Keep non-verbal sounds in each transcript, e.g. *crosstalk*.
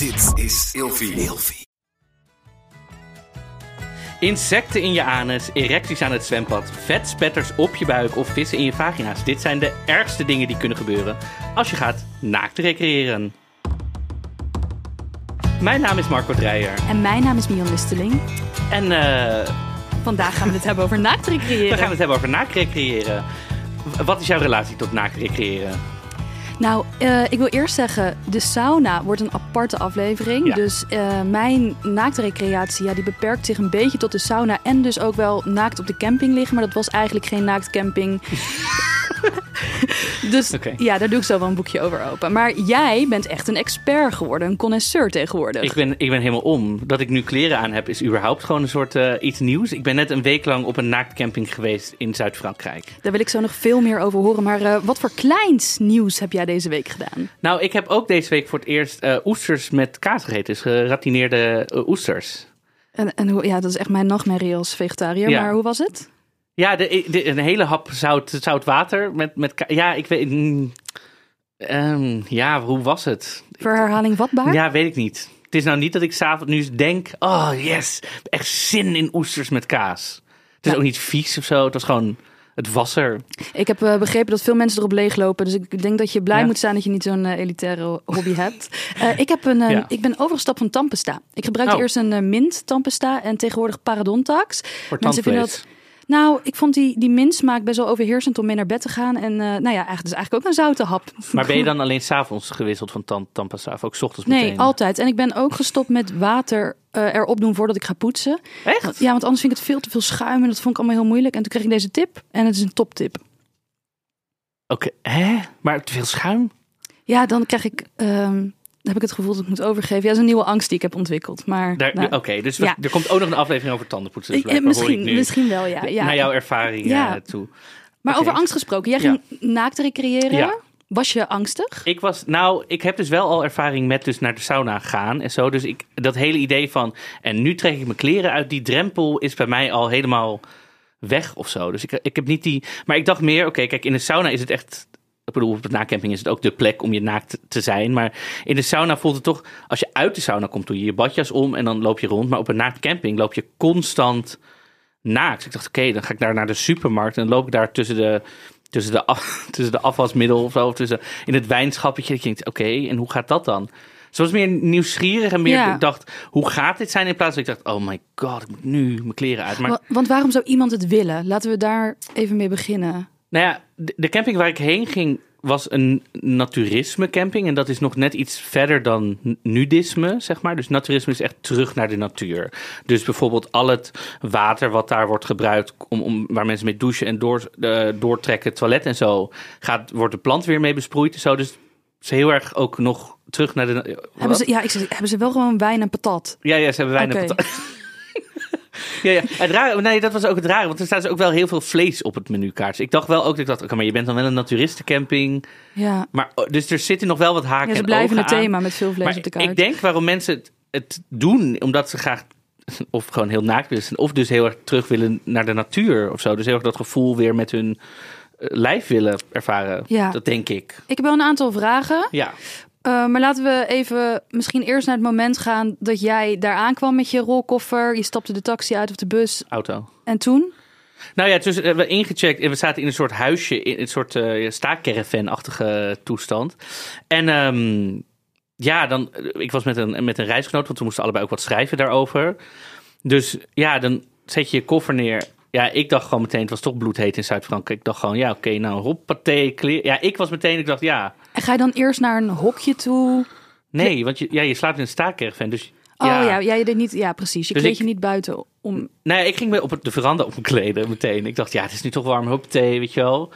Dit is Ilfie. Ilfie. Insecten in je anus, erecties aan het zwembad, vetspetters op je buik of vissen in je vagina's. Dit zijn de ergste dingen die kunnen gebeuren als je gaat naakt recreëren. Mijn naam is Marco Dreyer En mijn naam is Mion Listeling. en eh, Vandaag gaan we het hebben over naakt recreëren. *laughs* we gaan het hebben over naakt recreëren. Wat is jouw relatie tot naakt recreëren? Nou, eh, ik wil eerst zeggen, de sauna wordt een aparte aflevering. Ja. Dus eh, mijn naaktrecreatie, ja, die beperkt zich een beetje tot de sauna. En dus ook wel naakt op de camping liggen. Maar dat was eigenlijk geen naaktcamping. *laughs* *laughs* dus ja, daar doe ik zo wel een boekje over open. Maar jij bent echt een expert geworden, een connoisseur tegenwoordig. Ik ben, ik ben helemaal om. Dat ik nu kleren aan heb is überhaupt gewoon een soort eh, iets nieuws. Ik ben net een week lang op een naaktcamping geweest in Zuid-Frankrijk. Daar wil ik zo nog veel meer over horen. Maar eh, wat voor kleins nieuws heb jij deze week gedaan? Nou, ik heb ook deze week voor het eerst eh, oesters met kaas gegeten. Dus geratineerde oesters. En, en hoe, ja, dat is echt mijn nachtmerrie als vegetariër. Ja. Maar hoe was het? Ja, de, de- een hele hap zout, zout water met, met Ja, ik weet... mm, ehm, ja, hoe was het? Voor herhaling vatbaar? Ja, weet ik niet. Het is nou niet dat ik s'avonds nu denk... Oh, yes, echt zin in oesters met kaas. Het is Ja. ook niet vies of zo. Het was gewoon... Het was er. Ik heb eh, begrepen dat veel mensen erop leeglopen. Dus ik denk dat je blij Ja. moet zijn dat je niet zo'n eh, elitaire hobby hebt. Eh, ik, heb een, eh, Ja. ik ben overgestapt van tandpasta. Ik gebruikte Oh. eerst een mint tandpasta en tegenwoordig parodontax. Voor Mensen vinden dat... Nou, ik vond die, die mintsmaak best wel overheersend om mee naar bed te gaan. En eh, nou ja, eigenlijk, dus eigenlijk ook een zoute hap. *laughs* Maar ben je dan alleen s'avonds gewisseld van tand, tandpasta? Of ook 's ochtends Nee, meteen? altijd. En ik ben ook gestopt met water eh, erop doen voordat ik ga poetsen. Echt? Ja, want anders vind ik het veel te veel schuim en dat vond ik allemaal heel moeilijk. En toen kreeg ik deze tip en het is een toptip. Oké, hè? Maar te veel schuim? Ja, dan krijg ik, ehm, heb ik het gevoel dat ik moet overgeven. Ja, dat is een nieuwe angst die ik heb ontwikkeld. Maar nou, Oké, dus ja. er komt ook nog een aflevering over tandenpoetsen. Dus eh, hoor ik misschien, nu misschien wel, ja. ja. Naar jouw ervaring Ja. toe. maar over angst gesproken. Jij ging naakt recreëren. Was je angstig? Ik was, nou, ik heb dus wel al ervaring met dus naar de sauna gaan en zo. Dus ik, dat hele idee van, en nu trek ik mijn kleren uit, die drempel is bij mij al helemaal weg of zo. Dus ik, ik heb niet die, maar ik dacht meer, oké, kijk, in de sauna is het echt, ik bedoel, op de nacamping is het ook de plek om je naakt te zijn. Maar in de sauna voelt het toch, als je uit de sauna komt, doe je je badjas om en dan loop je rond. Maar op een naaktcamping loop je constant naakt. Dus ik dacht, oké, dan ga ik daar naar de supermarkt en loop ik daar tussen de, tussen de, af, *laughs* tussen de afwasmiddel of zo, of tussen, in het wijnschappetje. Ik denk, oké, en hoe gaat dat dan? Ze was meer nieuwsgierig en meer Ja. ik dacht, hoe gaat dit zijn? In plaats van ik dacht, oh my god, ik moet nu mijn kleren uit. Maar Wa- Want waarom zou iemand het willen? Laten we daar even mee beginnen. Nou ja, de, camping waar ik heen ging was een naturisme camping. En dat is nog net iets verder dan nudisme, zeg maar. Dus naturisme is echt terug naar de natuur. Dus bijvoorbeeld al het water wat daar wordt gebruikt... Om, om, waar mensen mee douchen en door, eh, doortrekken, toilet en zo... Gaat, wordt de plant weer mee besproeid en zo. Dus is heel erg ook nog terug naar de... Hebben ze, ja, ik zeg, hebben ze wel gewoon wijn en patat? Ja, ja, ze hebben weinig Oké. patat. *laughs* ja, ja. Het rare, nee, dat was ook het rare. Want er staat dus ook wel heel veel vlees op het menukaart. Dus ik dacht wel ook, dat ik dacht, oké, maar je bent dan wel een naturistencamping. Ja, Maar, oh, dus er zitten nog wel wat haken ja ze en blijven het aan. thema met veel vlees Maar op de kaart. ik denk waarom mensen het, het doen, omdat ze graag of gewoon heel naakt willen zijn, of dus heel erg terug willen naar de natuur of zo. Dus heel erg dat gevoel weer met hun eh, lijf willen ervaren. Ja. Dat denk ik. Ik heb wel een aantal vragen. Ja. Eh, maar laten we even misschien eerst naar het moment gaan dat jij daar aankwam met je rolkoffer. Je stapte de taxi uit of de bus. Auto. En toen? Nou ja, dus we hebben ingecheckt en we zaten in een soort huisje, in een soort uh, staakcaravan-achtige toestand. En ehm, ja, dan, ik was met een, met een reisgenoot, want we moesten allebei ook wat schrijven daarover. Dus ja, dan zet je je koffer neer. Ja, ik dacht gewoon meteen, het was toch bloedheet in Zuid-Frankrijk. Ik dacht gewoon, ja, oké, nou, hoppatee, kleer. Ja, ik was meteen, ik dacht, ja, En ga je dan eerst naar een hokje toe? nee, want je, ja, je slaapt in een staakcaravan, dus... Oh ja, ja, je deed niet, ja precies. Je Dus kleed ik- je niet buiten om. Ja, ik ging me op de veranda op me kleden meteen. Ik dacht, ja, het is nu toch warm, hoppatee, weet je wel.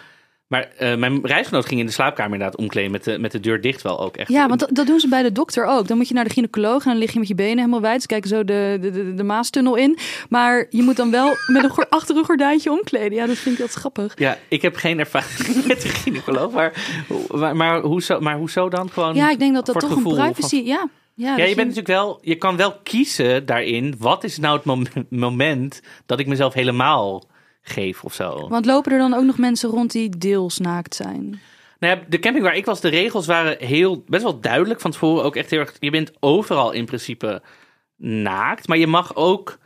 Maar eh, mijn reisgenoot ging in de slaapkamer inderdaad omkleden met de, met de deur dicht wel ook echt. Ja, want dat, dat doen ze bij de dokter ook. Dan moet je naar de gynaecoloog en dan lig je met je benen helemaal wijd. Ze kijken zo de, de, de, de Maastunnel in. Maar je moet dan wel met een achter een gordijntje omkleden. Ja, dat vind ik wat grappig. Ja, ik heb geen ervaring *laughs* met de gynaecoloog, maar, maar, maar, hoezo, maar hoezo dan? Gewoon Ja, ik denk dat dat toch een privacy... Ja, ja, Ja, je bent natuurlijk wel, je kan wel kiezen daarin. Wat is nou het mom- *laughs* moment dat ik mezelf helemaal geef of zo? Want lopen er dan ook nog mensen rond die deels naakt zijn? Nou ja, de camping waar ik was, de regels waren heel, best wel duidelijk van tevoren. Ook echt heel erg, je bent overal in principe naakt. Maar je mag ook,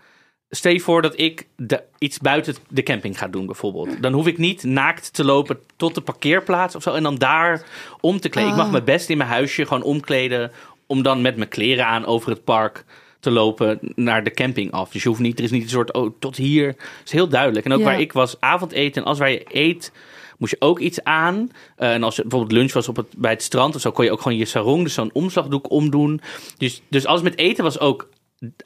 stel je voor dat ik de, iets buiten de camping ga doen bijvoorbeeld. Dan hoef ik niet naakt te lopen tot de parkeerplaats of zo. En dan daar om te kleden. Ik mag Ah. me best in mijn huisje gewoon omkleden. Om dan met mijn kleren aan over het park te lopen naar de camping af. Dus je hoeft niet, er is niet een soort, oh, tot hier. Het is heel duidelijk. En ook Ja. waar ik was, avondeten. En als waar je eet, moest je ook iets aan. Eh, en als je bijvoorbeeld lunch was op het, bij het strand of zo, kon je ook gewoon je sarong, dus zo'n omslagdoek omdoen. Dus, dus alles met eten was ook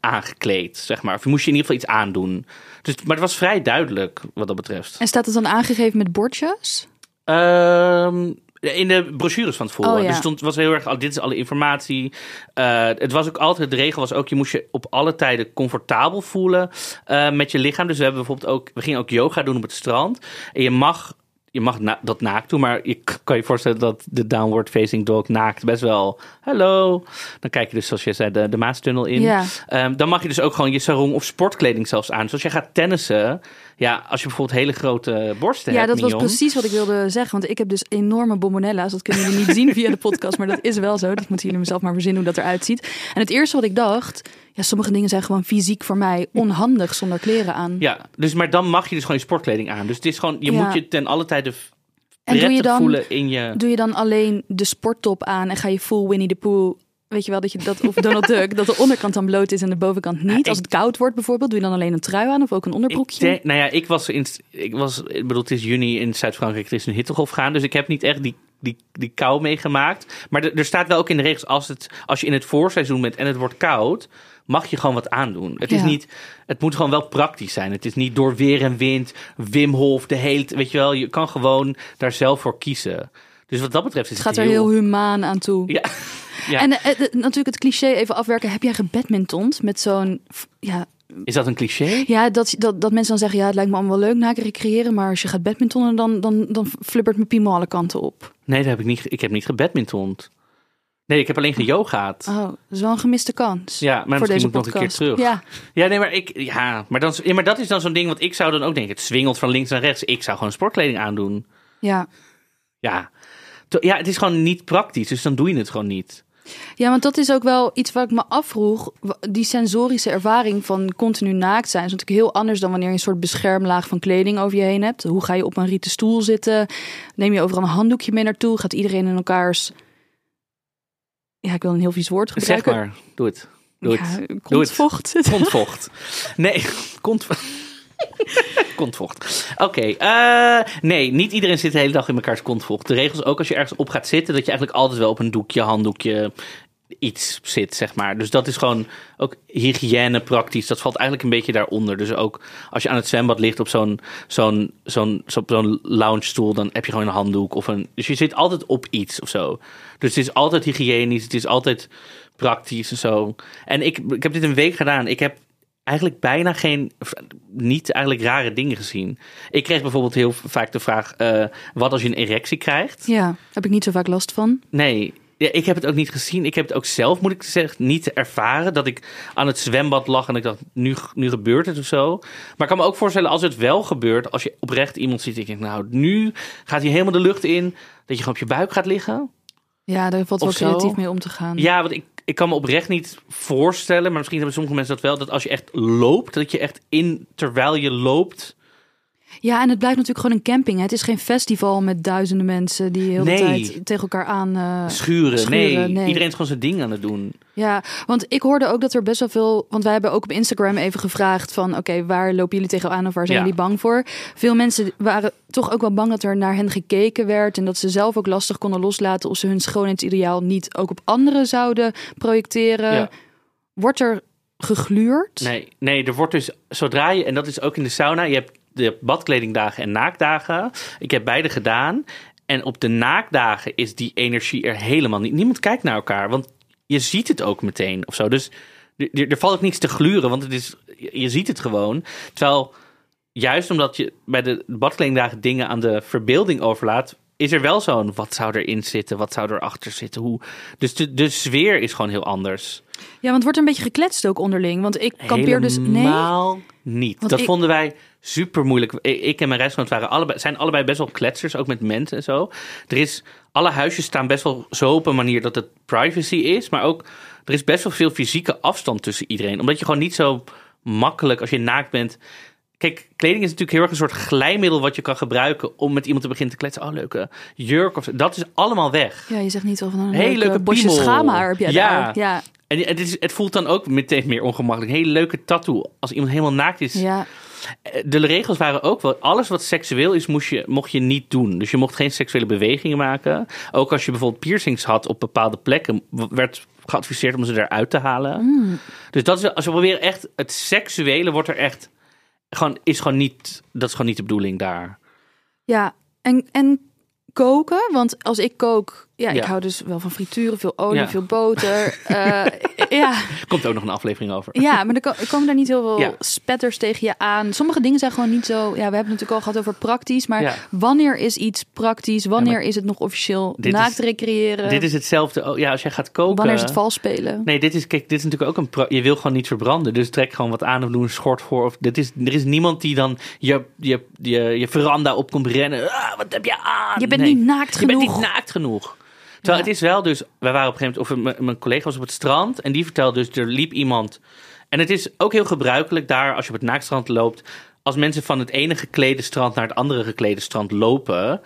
aangekleed, zeg maar. Of je moest je in ieder geval iets aandoen. Dus, maar het was vrij duidelijk wat dat betreft. En staat het dan aangegeven met bordjes? Ehm, in de brochures van tevoren. Oh, ja. Dus stond, was heel erg, oh, dit is alle informatie. Eh, het was ook altijd, de regel was ook, je moest je op alle tijden comfortabel voelen eh, met je lichaam. Dus we hebben bijvoorbeeld ook, we gingen ook yoga doen op het strand. En je mag, je mag na- dat naakt doen, maar je kan je voorstellen dat de downward facing dog naakt best wel, hallo. Dan kijk je dus, zoals je zei, de, de Maastunnel in. Ja. Ehm, dan mag je dus ook gewoon je sarong of sportkleding zelfs aan. Dus als je gaat tennissen, ja, als je bijvoorbeeld hele grote borsten Ja, hebt, dat was precies wat ik wilde zeggen. Want ik heb dus enorme bombonella's. Dat kunnen jullie niet zien via de podcast, maar dat is wel zo. Dat moeten jullie mezelf maar verzinnen hoe dat eruit ziet. En het eerste wat ik dacht, ja, sommige dingen zijn gewoon fysiek voor mij onhandig zonder kleren aan. Ja, dus, maar dan mag je dus gewoon je sportkleding aan. Dus het is gewoon, je Ja. moet je ten alle tijde En doe je dan- voelen in je... Doe je dan alleen de sporttop aan en ga je full Winnie the Pooh? Weet je wel dat je dat of Donald Duck dat de onderkant dan bloot is en de bovenkant niet. ik- Als het koud wordt bijvoorbeeld, doe je dan alleen een trui aan of ook een onderbroekje? nou ja, ik was, in, ik was, ik bedoel, het is juni in Zuid-Frankrijk, er is een hittegolf gaan, dus ik heb niet echt die, die, die kou meegemaakt. Maar er- staat wel ook in de regels, als, het, als je in het voorseizoen bent en het wordt koud, mag je gewoon wat aandoen. Het, is niet, het moet gewoon wel praktisch zijn. Het is niet door weer en wind, Wim Hof, de hele, weet je wel, je kan gewoon daar zelf voor kiezen. Dus wat dat betreft is het het, gaat er heel humaan aan toe. Ja. ja. En eh, eh, natuurlijk het cliché even afwerken. Heb jij gebadmintond met zo'n... Ja, is dat een cliché? ja dat, dat, dat mensen dan zeggen... Ja, het lijkt me allemaal wel leuk na recreëren... maar als je gaat badmintonnen, dan, dan, dan flippert mijn piemel alle kanten op. Nee, dat heb ik niet. Ik heb niet gebadmintond. Nee, ik heb alleen geyogaat. Oh, dat is wel een gemiste kans. Ja, maar voor misschien deze moet ik nog een keer terug. Ja, Ja, nee, maar ik. Ja, maar, dan, ja, maar dat is dan zo'n ding wat ik zou dan ook denken. Het swingelt van links naar rechts. Ik zou gewoon sportkleding aandoen. ja. Ja. Ja, het is gewoon niet praktisch, dus dan doe je het gewoon niet. Ja, want dat is ook wel iets wat ik me afvroeg. Die sensorische ervaring van continu naakt zijn is natuurlijk heel anders dan wanneer je een soort beschermlaag van kleding over je heen hebt. Hoe ga je op een rieten stoel zitten? Neem je overal een handdoekje mee naartoe? Gaat iedereen in elkaars. Ja, ik wil een heel vies woord Zeg gebruiken. maar, doe het. Doe het. Ja, Doe het. kontvocht. Kontvocht. Nee, *laughs* kont... *laughs* kontvocht. Oké, eh, nee, niet iedereen zit de hele dag in mekaars kontvocht. De regels ook als je ergens op gaat zitten, dat je eigenlijk altijd wel op een doekje, handdoekje, iets zit, zeg maar. Dus dat is gewoon ook hygiëne praktisch. Dat valt eigenlijk een beetje daaronder. Dus ook als je aan het zwembad ligt op zo'n zo'n zo'n zo'n lounge stoel, dan heb je gewoon een handdoek of een. Dus je zit altijd op iets of zo. Dus het is altijd hygiënisch, het is altijd praktisch en zo. En ik, ik heb dit een week gedaan. Ik heb eigenlijk bijna geen, of niet eigenlijk rare dingen gezien. Ik kreeg bijvoorbeeld heel vaak de vraag: eh, wat als je een erectie krijgt? Ja, heb ik niet zo vaak last van. Nee, ja, ik heb het ook niet gezien. Ik heb het ook zelf, moet ik zeggen, niet ervaren. Dat ik aan het zwembad lag en ik dacht, nu, nu gebeurt het of zo. Maar ik kan me ook voorstellen, als het wel gebeurt, als je oprecht iemand ziet, ik denk, nou, nu gaat hij helemaal de lucht in, dat je gewoon op je buik gaat liggen. Ja, daar valt wel creatief mee om te gaan. Ja, want ik, ik kan me oprecht niet voorstellen, maar misschien hebben sommige mensen dat wel, dat als je echt loopt, dat je echt in, terwijl je loopt, Ja, en het blijft natuurlijk gewoon een camping. Hè. Het is geen festival met duizenden mensen die heel de Nee. tijd tegen elkaar aan eh, schuren. schuren, nee. nee. iedereen is gewoon zijn ding aan het doen. Ja, want ik hoorde ook dat er best wel veel. Want wij hebben ook op Instagram even gevraagd van oké, waar lopen jullie tegenaan of waar zijn Ja. jullie bang voor? Veel mensen waren toch ook wel bang dat er naar hen gekeken werd en dat ze zelf ook lastig konden loslaten of ze hun schoonheidsideaal niet ook op anderen zouden projecteren. Ja. Wordt er gegluurd? Nee, nee, er wordt dus zodra je, en dat is ook in de sauna, je hebt de badkledingdagen en naakdagen. Ik heb beide gedaan. En op de naakdagen is die energie er helemaal niet. Niemand kijkt naar elkaar, want je ziet het ook meteen of zo. Dus er, valt ook niets te gluren, want het is, je je ziet het gewoon. Terwijl, juist omdat je bij de badkledingdagen dingen aan de verbeelding overlaat, is er wel zo'n, wat zou erin zitten, wat zou erachter zitten, hoe... Dus de, de sfeer is gewoon heel anders. Ja, want wordt er een beetje gekletst ook onderling. Want ik kampeer dus. Nee. Helemaal niet. Want dat ik- vonden wij super moeilijk. Ik en mijn reisgenoot waren allebei, zijn allebei best wel kletsers, ook met mensen en zo. Er is alle huisjes staan best wel zo op een manier dat het privacy is. Maar ook, er is best wel veel fysieke afstand tussen iedereen. Omdat je gewoon niet zo makkelijk, als je naakt bent... Kijk, kleding is natuurlijk heel erg een soort glijmiddel wat je kan gebruiken om met iemand te beginnen te kletsen. Oh, leuke jurk of zo. Dat is allemaal weg. Ja, je zegt niet wel van een Hele leuke leuke bosje schaamhaar heb jij Ja. daar. Ja, En het, is, het voelt dan ook meteen meer ongemakkelijk. Een hele leuke tattoo. Als iemand helemaal naakt is. ja. De regels waren ook wel. Alles wat seksueel is, moest je, mocht je niet doen. Dus je mocht geen seksuele bewegingen maken. Ook als je bijvoorbeeld piercings had op bepaalde plekken, werd geadviseerd om ze eruit te halen. Mm. Dus dat is, als we proberen echt. Het seksuele wordt er echt. Gewoon, is gewoon niet. Dat is gewoon niet de bedoeling daar. Ja, en, en koken, want als ik kook, ja, ik hou dus wel van frituren, veel olie, veel boter. *laughs* Eh, ja, Komt ook nog een aflevering over. ja, maar er ko- er komen daar niet heel veel spetters tegen je aan. Sommige dingen zijn gewoon niet zo. Ja, we hebben het natuurlijk al gehad over praktisch, maar wanneer is iets praktisch? Wanneer is het nog officieel naakt is- recreëren? Dit is hetzelfde. Ja, als jij gaat koken. wanneer is het vals spelen? Nee, dit is, kijk, dit is natuurlijk ook een. Je wil gewoon niet verbranden. Dus trek gewoon wat aan of doe een schort voor. Of, dit is, er is niemand die dan je, je, je, je veranda op komt rennen. Ah, wat heb je aan? Je bent Nee. niet naakt Je bent genoeg. niet naakt genoeg. Terwijl het is wel dus. Wij waren op een gegeven moment. Of mijn- collega was op het strand. En die vertelde dus. Er liep iemand. En het is ook heel gebruikelijk daar. Als je op het naaktstrand loopt. Als mensen van het ene geklede strand naar het andere geklede strand lopen.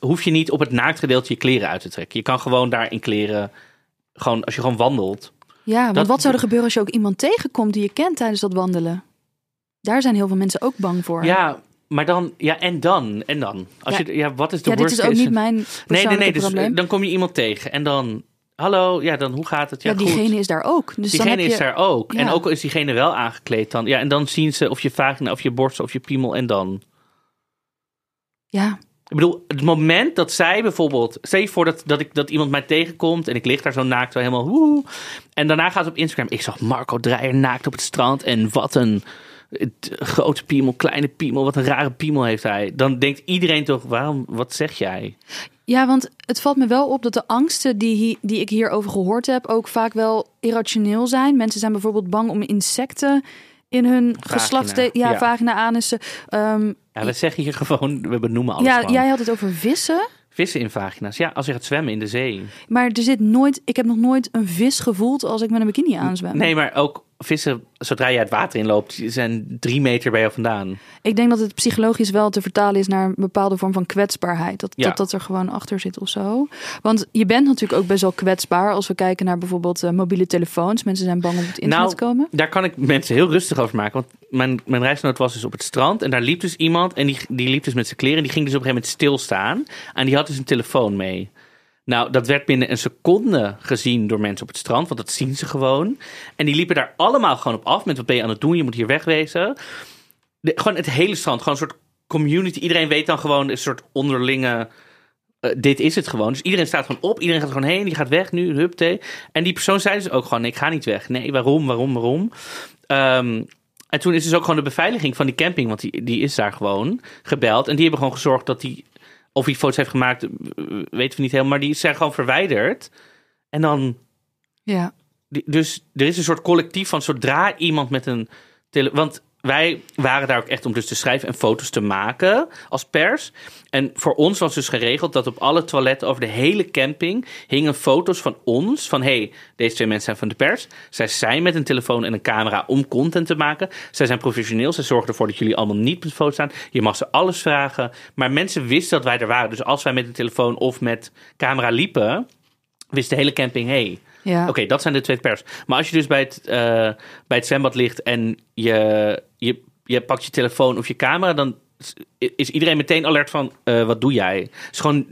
hoef je niet op het naaktgedeelte je kleren uit te trekken. Je kan gewoon daar in kleren. Gewoon als je gewoon wandelt. Ja, want Dat- wat zou er gebeuren als je ook iemand tegenkomt die je kent tijdens dat wandelen? Daar zijn heel veel mensen ook bang voor. Ja, maar dan, ja, en dan, en dan. Als Ja. je, ja, wat is de Ja, dit worst is ook case? niet mijn Nee, persoonlijke nee, nee. Dus probleem. eh, dan kom je iemand tegen en dan, hallo, ja, dan hoe gaat het? Ja, ja, diegene goed. is daar ook. Dus Diegene dan heb je... is daar ook. En ook al is diegene wel aangekleed dan. Ja, en dan zien ze of je vagina, of je borst, of je piemel en dan. Ja, Ik bedoel, het moment dat zij bijvoorbeeld... Stel je voor dat, dat, ik, dat iemand mij tegenkomt en ik lig daar zo naakt, zo helemaal woe. En daarna gaat het op Instagram. Ik zag Marco Dreyer naakt op het strand en wat een eh, grote piemel, kleine piemel. Wat een rare piemel heeft hij. Dan denkt iedereen toch, waarom, wat zeg jij? Ja, want het valt me wel op dat de angsten die, die ik hierover gehoord heb ook vaak wel irrationeel zijn. Mensen zijn bijvoorbeeld bang om insecten in hun geslacht, ja, ja. vagina, anussen. Ehm, Ja, we zeggen hier gewoon, we benoemen alles ja, gewoon. jij had het over vissen. Vissen in vagina's. Ja, als je gaat zwemmen in de zee. Maar er zit nooit, ik heb nog nooit een vis gevoeld als ik met een bikini aanzwem. Nee, maar ook vissen, zodra je het water inloopt, zijn drie meter bij jou vandaan. Ik denk dat het psychologisch wel te vertalen is naar een bepaalde vorm van kwetsbaarheid. Dat Ja. dat, dat er gewoon achter zit of zo. Want je bent natuurlijk ook best wel kwetsbaar als we kijken naar bijvoorbeeld eh, mobiele telefoons. Mensen zijn bang om op het internet Nou, te komen. Daar kan ik mensen heel rustig over maken. Want mijn, mijn reisgenoot was dus op het strand. En daar liep dus iemand. En die, die liep dus met zijn kleren. En die ging dus op een gegeven moment stilstaan. En die had dus een telefoon mee. Nou, dat werd binnen een seconde gezien door mensen op het strand. Want dat zien ze gewoon. En die liepen daar allemaal gewoon op af. Met wat ben je aan het doen? Je moet hier wegwezen. Gewoon het hele strand. Gewoon een soort community. Iedereen weet dan gewoon een soort onderlinge... eh, dit is het gewoon. Dus iedereen staat gewoon op. Iedereen gaat gewoon heen. Die gaat weg nu. Hupte. En die persoon zei dus ook gewoon... Nee, ik ga niet weg. Nee, waarom, waarom, waarom? Ehm, en toen is dus ook gewoon de beveiliging van die camping... want die, die is daar gewoon gebeld. En die hebben gewoon gezorgd dat die... of hij foto's heeft gemaakt, eh, weten we niet helemaal... maar die zijn gewoon verwijderd. En dan... Ja. die- Dus er is een soort collectief van... zodra iemand met een... Tele want wij waren daar ook echt om dus te schrijven en foto's te maken als pers. En voor ons was dus geregeld dat op alle toiletten over de hele camping hingen foto's van ons. Van hey, deze twee mensen zijn van de pers. Zij zijn met een telefoon en een camera om content te maken. Zij zijn professioneel. Zij zorgen ervoor dat jullie allemaal niet op de foto staan. Je mag ze alles vragen. Maar mensen wisten dat wij er waren. Dus als wij met een telefoon of met camera liepen, wist de hele camping hey. Ja. Oké, dat zijn de twee pers. Maar als je dus bij het, eh, bij het zwembad ligt en je, je, je pakt je telefoon of je camera, dan is- iedereen meteen alert van, eh, wat doe jij? Het is gewoon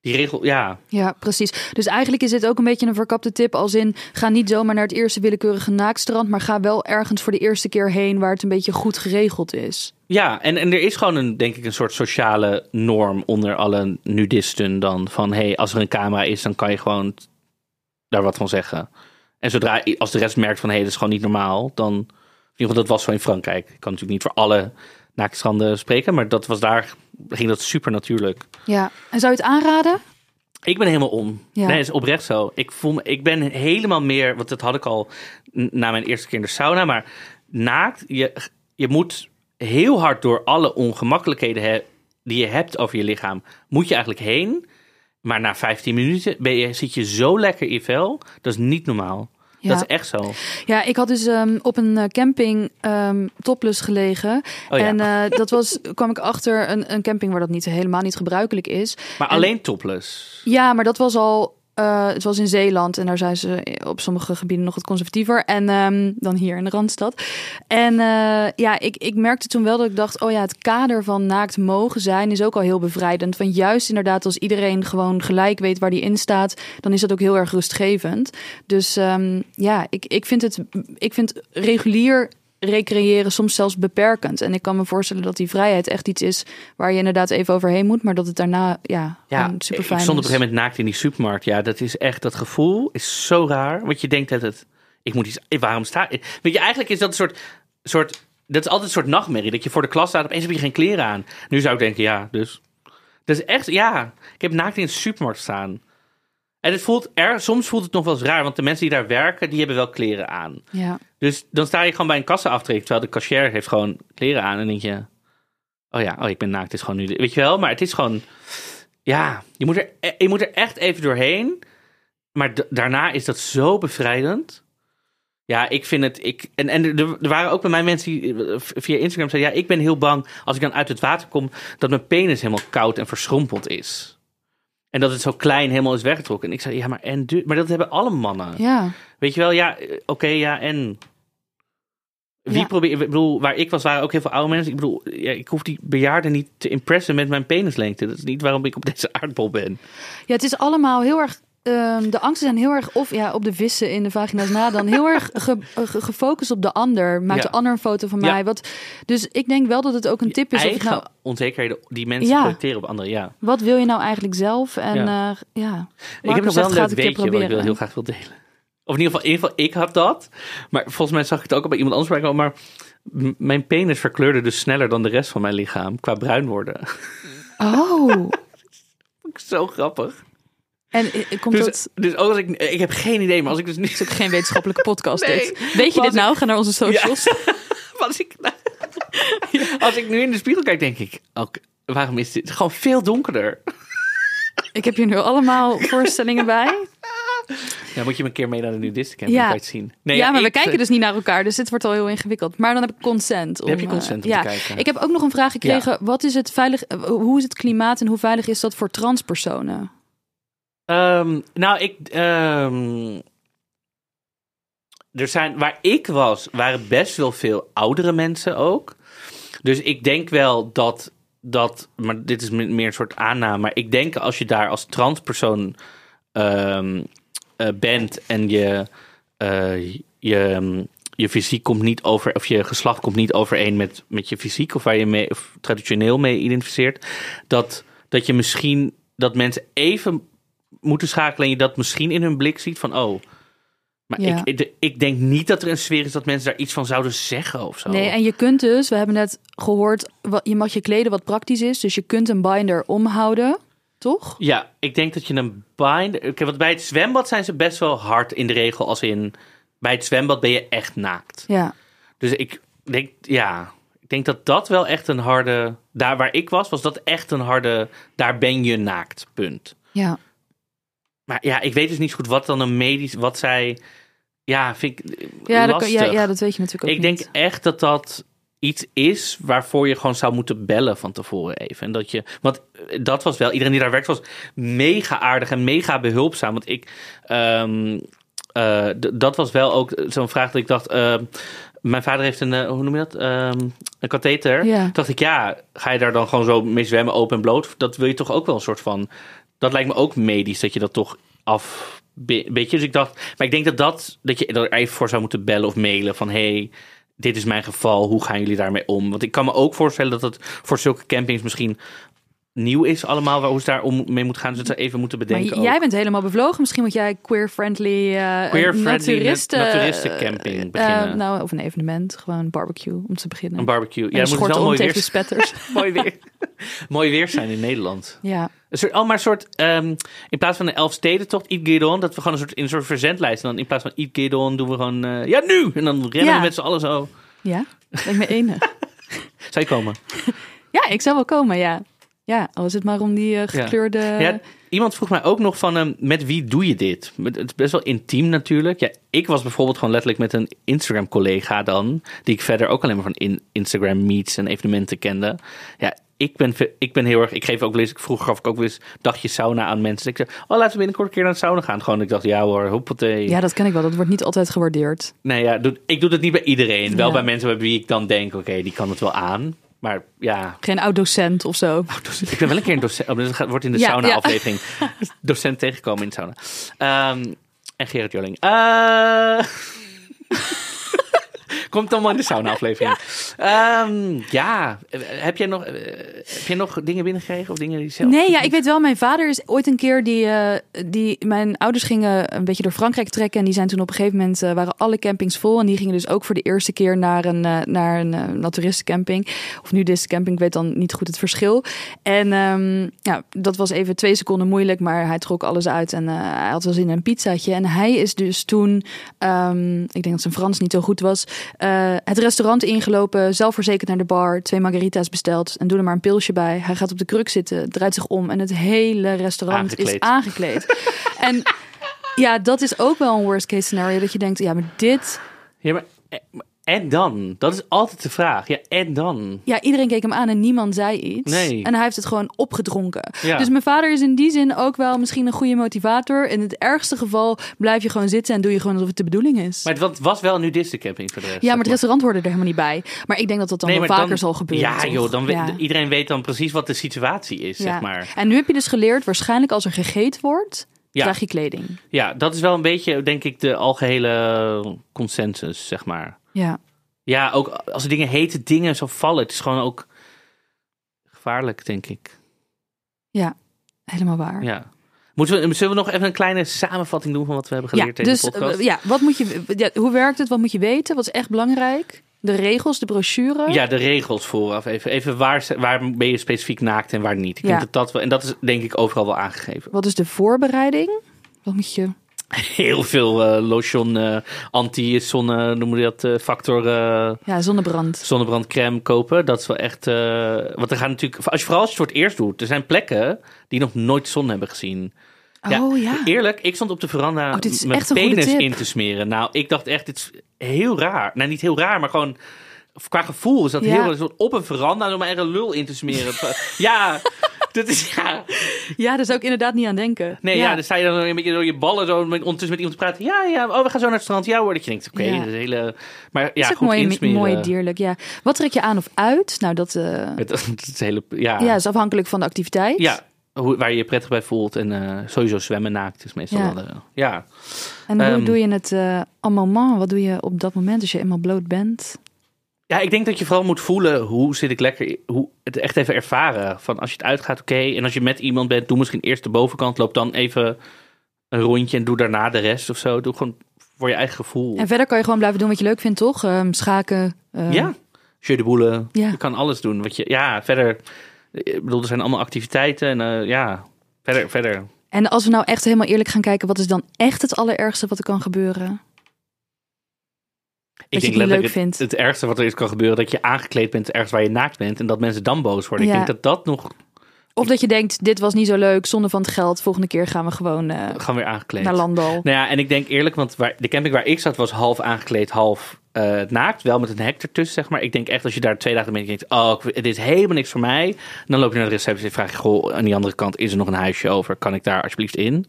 die regel, ja. Ja, precies. Dus eigenlijk is dit ook een beetje een verkapte tip. Als in, ga niet zomaar naar het eerste willekeurige naaktstrand. Maar ga wel ergens voor de eerste keer heen waar het een beetje goed geregeld is. Ja, en, en er is gewoon een, denk ik, een soort sociale norm onder alle nudisten dan. Van, hey, als er een camera is, dan kan je gewoon daar wat van zeggen. En zodra, als de rest merkt van, hé, hey, dat is gewoon niet normaal, dan... In ieder geval, dat was zo in Frankrijk. Ik kan natuurlijk niet voor alle naaktstranden spreken, maar dat was daar, ging dat super natuurlijk. Ja. En zou je het aanraden? Ik ben helemaal om. Ja. Nee, is oprecht zo. Ik, voel me, ik ben helemaal meer, want dat had ik al na mijn eerste keer in de sauna, maar naakt, je, je moet heel hard door alle ongemakkelijkheden he- die je hebt over je lichaam, moet je eigenlijk heen. Maar na 15 minuten ben je, zit je zo lekker in vel. Dat is niet normaal. Ja. Dat is echt zo. Ja, ik had dus ehm, op een eh, camping ehm topless gelegen. Oh ja. En eh, dat was, *laughs* kwam ik achter een, een camping waar dat niet, helemaal niet gebruikelijk is. Maar En- alleen topless. Ja, maar dat was al. Eh, het was in Zeeland en daar zijn ze op sommige gebieden nog wat conservatiever. En ehm, dan hier in de Randstad. En eh, ja, ik, ik merkte toen wel dat ik dacht: oh ja, het kader van naakt mogen zijn is ook al heel bevrijdend. Want juist inderdaad, als iedereen gewoon gelijk weet waar die in staat, dan is dat ook heel erg rustgevend. Dus ehm, ja, ik, ik, vind het, ik vind regulier recreëren soms zelfs beperkend. En ik kan me voorstellen dat die vrijheid echt iets is waar je inderdaad even overheen moet, maar dat het daarna ja, Ja, super ik fijn stond op is. een gegeven moment naakt in die supermarkt. Ja, dat is echt, dat gevoel is zo raar. Want je denkt dat het, ik moet iets, waarom sta ik? Weet je, eigenlijk is dat een soort, soort, dat is altijd een soort nachtmerrie. Dat je voor de klas staat, opeens heb je geen kleren aan. Nu zou ik denken, ja, dus. Dat is echt, ja. Ik heb naakt in de supermarkt staan. En het voelt er, soms voelt het nog wel eens raar, want de mensen die daar werken, die hebben wel kleren aan. Ja. Dus dan sta je gewoon bij een kassaaftrek, terwijl de cashier heeft gewoon kleren aan. En denk je, oh ja, oh, ik ben naakt, het is gewoon nu, weet je wel. Maar het is gewoon, ja, je moet er, e- je moet er echt even doorheen. Maar daarna is dat zo bevrijdend. Ja, ik vind het, ik, en, en er, er waren ook bij mij mensen die via Instagram zeiden, ja, ik ben heel bang als ik dan uit het water kom, dat mijn penis helemaal koud en verschrompeld is. En dat het zo klein helemaal is weggetrokken. En ik zei, ja, maar, en, maar dat hebben alle mannen. Ja. Weet je wel, ja, eh, oké, ja, en. Wie Ja. probeert, ik bedoel, waar ik was, waren ook heel veel oude mensen. Ik bedoel, ja, ik hoef die bejaarden niet te impressen met mijn penislengte. Dat is niet waarom ik op *laughs* deze aardbol ben. ja, het is allemaal heel erg. ehm, de angsten zijn heel erg of ja, op de vissen in de vagina's na dan heel erg *laughs* ge- ge- gefocust op de ander. Maakt Ja. de ander een foto van mij. Wat, dus ik denk wel dat het ook een tip is. Eigen nou, onzekerheden die mensen projecteren op anderen, ja. wat wil je nou eigenlijk zelf? En Ja. ja, ja. ik heb nog wel een leuk weetje wat ik wel heel graag wil delen. Of in ieder geval, in ieder geval, ik had dat. Maar volgens mij zag ik het ook al bij iemand anders voorbij komen. Maar mijn penis verkleurde dus sneller dan de rest van mijn lichaam qua bruin worden. Oh, *laughs* Zo grappig. en eh, komt Dus, dat... dus ook als ik, ik heb geen idee, maar als ik dus niet Het is ook geen wetenschappelijke podcast Nee. dit. Weet je dit nou? Ga naar onze socials. *laughs* Als ik, *laughs* als ik nu in de spiegel kijk, denk ik, ook, waarom is dit gewoon veel donkerder? Ik heb hier nu allemaal voorstellingen bij. *laughs* Ja, moet je me een keer mee naar de nudisten Ja. ja. kan je het zien. Nee, ja, maar we kijken dus niet naar elkaar, dus dit wordt al heel ingewikkeld. Maar dan heb ik consent. Om, heb je eh, consent om ja. te kijken. Ik heb ook nog een vraag gekregen. Wat is het veilig? eh, Hoe is het klimaat en hoe veilig is dat voor transpersonen? Ehm, nou, ik... ehm, er zijn, waar ik was, waren best wel veel oudere mensen ook. Dus ik denk wel dat, dat maar dit is me- meer een soort aanname, maar ik denk als je daar als transpersoon ehm, eh, bent en je, eh, je, mm, je fysiek komt niet over, of je geslacht komt niet overeen met, met je fysiek, of waar je mee, of traditioneel mee identificeert, dat, dat je misschien, dat mensen even moeten schakelen en je dat misschien in hun blik ziet van, oh, maar Ja. ik, ik, ik denk niet dat er een sfeer is dat mensen daar iets van zouden zeggen of zo. Nee, en je kunt dus, we hebben net gehoord, wat- je mag je kleden wat praktisch is. Dus je kunt een binder omhouden, toch? Ja, ik denk dat je een binder... Oké, want bij het zwembad zijn ze best wel hard in de regel als in... Bij het zwembad ben je echt naakt. Ja. Dus ik denk, ja... Ik denk dat dat wel echt een harde... Daar waar ik was, was dat echt een harde... Daar ben je naakt, punt. Ja. Maar ja, ik weet dus niet zo goed wat dan een medisch... Wat zij... Ja, vind ik Ja, dat, lastig. ja, ja, dat weet je natuurlijk ook ik denk echt dat dat iets is waarvoor je gewoon zou moeten bellen van tevoren even. En dat je, want eh, dat was wel, iedereen die daar werkt was mega aardig en mega behulpzaam. Want ik, ehm, eh, dat was wel ook zo'n vraag dat ik dacht, ehm, mijn vader heeft een, eh, hoe noem je dat, Ehm, een katheter. Ja. Toen dacht ik, ja, ga je daar dan gewoon zo mee zwemmen open en bloot? Dat wil je toch ook wel een soort van, dat lijkt me ook medisch, dat je dat toch af... be- Weet je, dus ik dacht, maar ik denk dat dat, dat je er even voor zou moeten bellen of mailen van, hey, dit is mijn geval, hoe gaan jullie daarmee om? Want ik kan me ook voorstellen dat het voor zulke campings misschien nieuw is allemaal, waar hoe ze daar om mee moet gaan, dus dat ze even moeten Maar bedenken. j- jij bent helemaal bevlogen. Misschien moet jij queer-friendly uh, Queer-friendly naturisten, naturistencamping eh, beginnen. eh, nou, of een evenement. Gewoon barbecue om te beginnen. Een barbecue. Ja, En het moet wel mooi weer, spetters. *laughs* mooi, weer, mooi weer zijn in Nederland. ja. Een soort, oh, maar een soort, ehm, in plaats van een Elfstedentocht, Eat Get On, dat we gewoon een soort, in een soort verzendlijst, en dan in plaats van Eat Get On doen we gewoon, eh, ja nu! En dan rennen Ja. we met z'n allen zo. ja, lijkt me enig. *laughs* Zou je komen? *laughs* ja, ik zou wel komen, ja. Ja, al is het maar om die eh, gekleurde Ja, iemand vroeg mij ook nog van, ehm, met wie doe je dit? Met- Het is best wel intiem natuurlijk. Ja, ik was bijvoorbeeld gewoon letterlijk met een Instagram-collega dan, die ik verder ook alleen maar van in Instagram meets en evenementen kende. Ja, ik ben, ik ben heel erg, ik geef ook vroeger gaf ik ook eens dagjes sauna aan mensen. Ik zei, oh laten we binnenkort een keer naar de sauna gaan. Gewoon, ik dacht, ja hoor, hoppatee. Ja, dat ken ik wel. Dat wordt niet altijd gewaardeerd. Nee, ja, doe- ik doe het niet bij iedereen. Wel bij mensen bij wie ik dan denk, oké, die kan het wel aan. Maar ja, Geen oud-docent of zo. ik ben wel een keer een docent. Oh, dus het gaat- wordt in de Ja, sauna-aflevering. *laughs* Docent tegenkomen in de sauna. Ehm, en Gerrit Joling. Eh, *laughs* Komt allemaal in de sauna-aflevering. *laughs* Ja. ja, eh, heb jij nog, eh, heb jij nog dingen binnengekregen of dingen die zelf? Nee, ja, ik weet wel, mijn vader is ooit een keer die, eh, die mijn ouders gingen een beetje door Frankrijk trekken en die zijn toen op een gegeven moment eh, waren alle campings vol en die gingen dus ook voor de eerste keer naar een uh, naar een naturistencamping of nudistencamping, ik weet dan niet goed het verschil. En um, ja, dat was even twee seconden moeilijk, maar hij trok alles uit en hij had wel zin in een pizzaatje en hij is dus toen, um, ik denk dat zijn Frans niet zo goed was, uh, het restaurant ingelopen, zelfverzekerd naar de bar, twee margarita's besteld en doe er maar een pilsje bij. Hij gaat op de kruk zitten, draait zich om en het hele restaurant Aangekleed. is aangekleed. *laughs* en ja, dat is ook wel een worst case scenario dat je denkt, ja, maar dit. Ja, maar eh, en dan? Dat is altijd de vraag. Ja, en dan? Ja, iedereen keek hem aan en niemand zei iets. Nee. En hij heeft het gewoon opgedronken. Ja. Dus mijn vader is in die zin ook wel misschien een goede motivator. In het ergste geval blijf je gewoon zitten en doe je gewoon alsof het de bedoeling is. Maar het wa- was wel een nudistencamping voor de rest. ja, maar het restaurant hoorde er helemaal niet bij. Maar ik denk dat dat dan Nee, wel vaker dan- zal gebeuren. Ja, toch? joh, dan weet- Ja. iedereen weet dan precies wat de situatie is, Ja. zeg maar. En nu heb je dus geleerd, waarschijnlijk als er gegeten wordt, Ja. draag je kleding. Ja, dat is wel een beetje, denk ik, de algehele consensus, zeg maar. Ja. Ja, ook als er dingen hete dingen zo vallen, het is gewoon ook gevaarlijk, denk ik. Ja, helemaal waar. Ja. Moeten we, zullen we nog even een kleine samenvatting doen van wat we hebben geleerd in dus deze podcast? eh, ja, wat moet je, ja, hoe werkt het? Wat moet je weten? Wat is echt belangrijk? De regels, de brochure. Ja, de regels vooraf. Even, even waar, waar ben je specifiek naakt en waar niet. Ik Ja. denk dat dat wel, en dat is denk ik overal wel aangegeven. Wat is de voorbereiding? Wat moet je... *laughs* Heel veel eh, lotion, eh, anti-zonne, noemen we dat, eh, factor Ja, zonnebrand. zonnebrandcrème kopen. Dat is wel echt, want er gaan natuurlijk, als je, vooral als je het voor het eerst doet, er zijn plekken die nog nooit zon hebben gezien. oh ja. Eerlijk, ik stond op de veranda Oh, dit is mijn echt een goede penis in te smeren. Nou, ik dacht echt, dit is heel raar. Nou, niet heel raar, maar gewoon qua gevoel is dat Ja. heel op een veranda om maar een lul in te smeren. *laughs* ja, *laughs* dat is ja. Ja, daar zou ik inderdaad niet aan denken. Nee, ja. dan sta je dan een beetje door je ballen zo met, ondertussen met iemand te praten. Ja, ja, oh, we gaan zo naar het strand. Ja hoor, dat je denkt, oké, Ja. dat is hele... Maar ja, is goed mooi, mooi dierlijk, ja. Wat trek je aan of uit? Nou, dat, eh, Het, *laughs* is hele, ja, ja, is afhankelijk van de activiteit. ja hoe, waar je je prettig bij voelt. En eh, sowieso zwemmen naakt is meestal Ja. wel... eh, ja. En hoe Ehm. doe je het uh, en moment? Wat doe je op dat moment als je eenmaal bloot bent? Ja, ik denk dat je vooral moet voelen hoe zit ik lekker, hoe het echt even ervaren. Van als je het uitgaat, oké. En als je met iemand bent, doe misschien eerst de bovenkant, loop dan even een rondje en doe daarna de rest of zo. Doe gewoon voor je eigen gevoel. En verder kan je gewoon blijven doen wat je leuk vindt, toch? Ehm, schaken. ehm, ja, jeu de boule. Ja. Je kan alles doen. Wat je, ja, verder. Ik bedoel, er zijn allemaal activiteiten en eh, ja, verder, verder. En als we nou echt helemaal eerlijk gaan kijken, wat is dan echt het allerergste wat er kan gebeuren? Ik denk letterlijk het, het ergste wat er is kan gebeuren, dat je aangekleed bent ergens waar je naakt bent en dat mensen dan boos worden. Ja. Ik denk dat dat nog Of dat je denkt, dit was niet zo leuk, zonde van het geld. Volgende keer gaan we gewoon eh, gaan weer aangekleed. naar Landal. Nou ja, en ik denk eerlijk, want waar, de camping waar ik zat was half aangekleed, half eh, naakt. Wel met een hek ertussen, zeg maar. Ik denk echt als je daar twee dagen mee denkt, oh, dit is helemaal niks voor mij. Dan loop je naar de receptie en vraag je, goh, aan die andere kant is er nog een huisje over. Kan ik daar alsjeblieft in?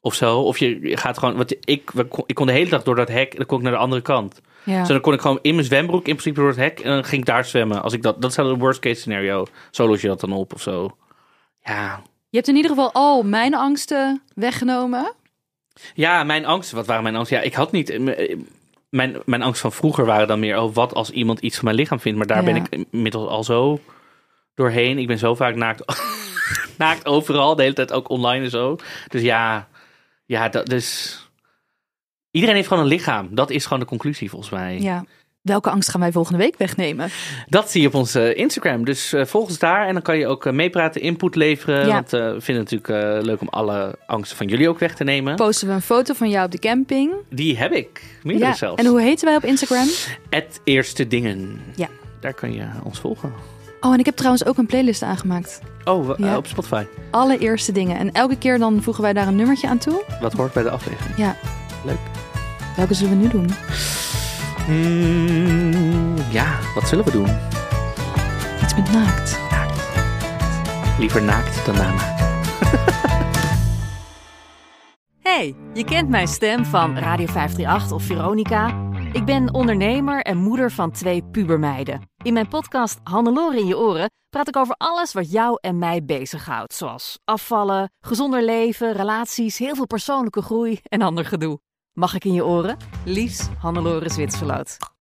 Of zo. Of je gaat gewoon, want ik, ik kon de hele dag door dat hek en dan kon ik naar de andere kant. Ja. Dus dan kon ik gewoon in mijn zwembroek in principe door het hek en dan ging ik daar zwemmen. Als ik dat, dat is wel een worst case scenario. Zo los je dat dan op of zo. Ja, Je hebt in ieder geval al mijn angsten weggenomen. Ja, mijn angst. Wat waren mijn angsten? Ja, ik had niet. Mijn, mijn angst van vroeger waren dan meer. Oh, wat als iemand iets van mijn lichaam vindt? Maar daar Ja. ben ik inmiddels al zo doorheen. Ik ben zo vaak naakt. *laughs* naakt overal. De hele tijd ook online en zo. Dus ja, ja, dat dus. Iedereen heeft gewoon een lichaam. Dat is gewoon de conclusie volgens mij. Ja. Welke angst gaan wij volgende week wegnemen? Dat zie je op onze Instagram. Dus eh, volg ons daar. En dan kan je ook eh, meepraten, input leveren. Ja. Want eh, we vinden het natuurlijk eh, leuk om alle angsten van jullie ook weg te nemen. Posten we een foto van jou op de camping. Die heb ik. Meerdere Ja. zelfs. En hoe heten wij op Instagram? Het Eerste Dingen. Ja. Daar kan je ons volgen. Oh, en ik heb trouwens ook een playlist aangemaakt. Oh, Ja. op Spotify. Allereerste dingen. En elke keer dan voegen wij daar een nummertje aan toe. Wat hoort bij de aflevering. Ja. Leuk. Welke zullen we nu doen? Hmm, ja, wat zullen we doen? Iets met naakt. Liever naakt dan namaakt. *laughs* Hey, je kent mijn stem van Radio 538 of Veronica. Ik ben ondernemer en moeder van twee pubermeiden. In mijn podcast Hannelore in je oren praat ik over alles wat jou en mij bezighoudt. Zoals afvallen, gezonder leven, relaties, heel veel persoonlijke groei en ander gedoe. Mag ik in je oren? Liefs, Hannelore Zwitserloot.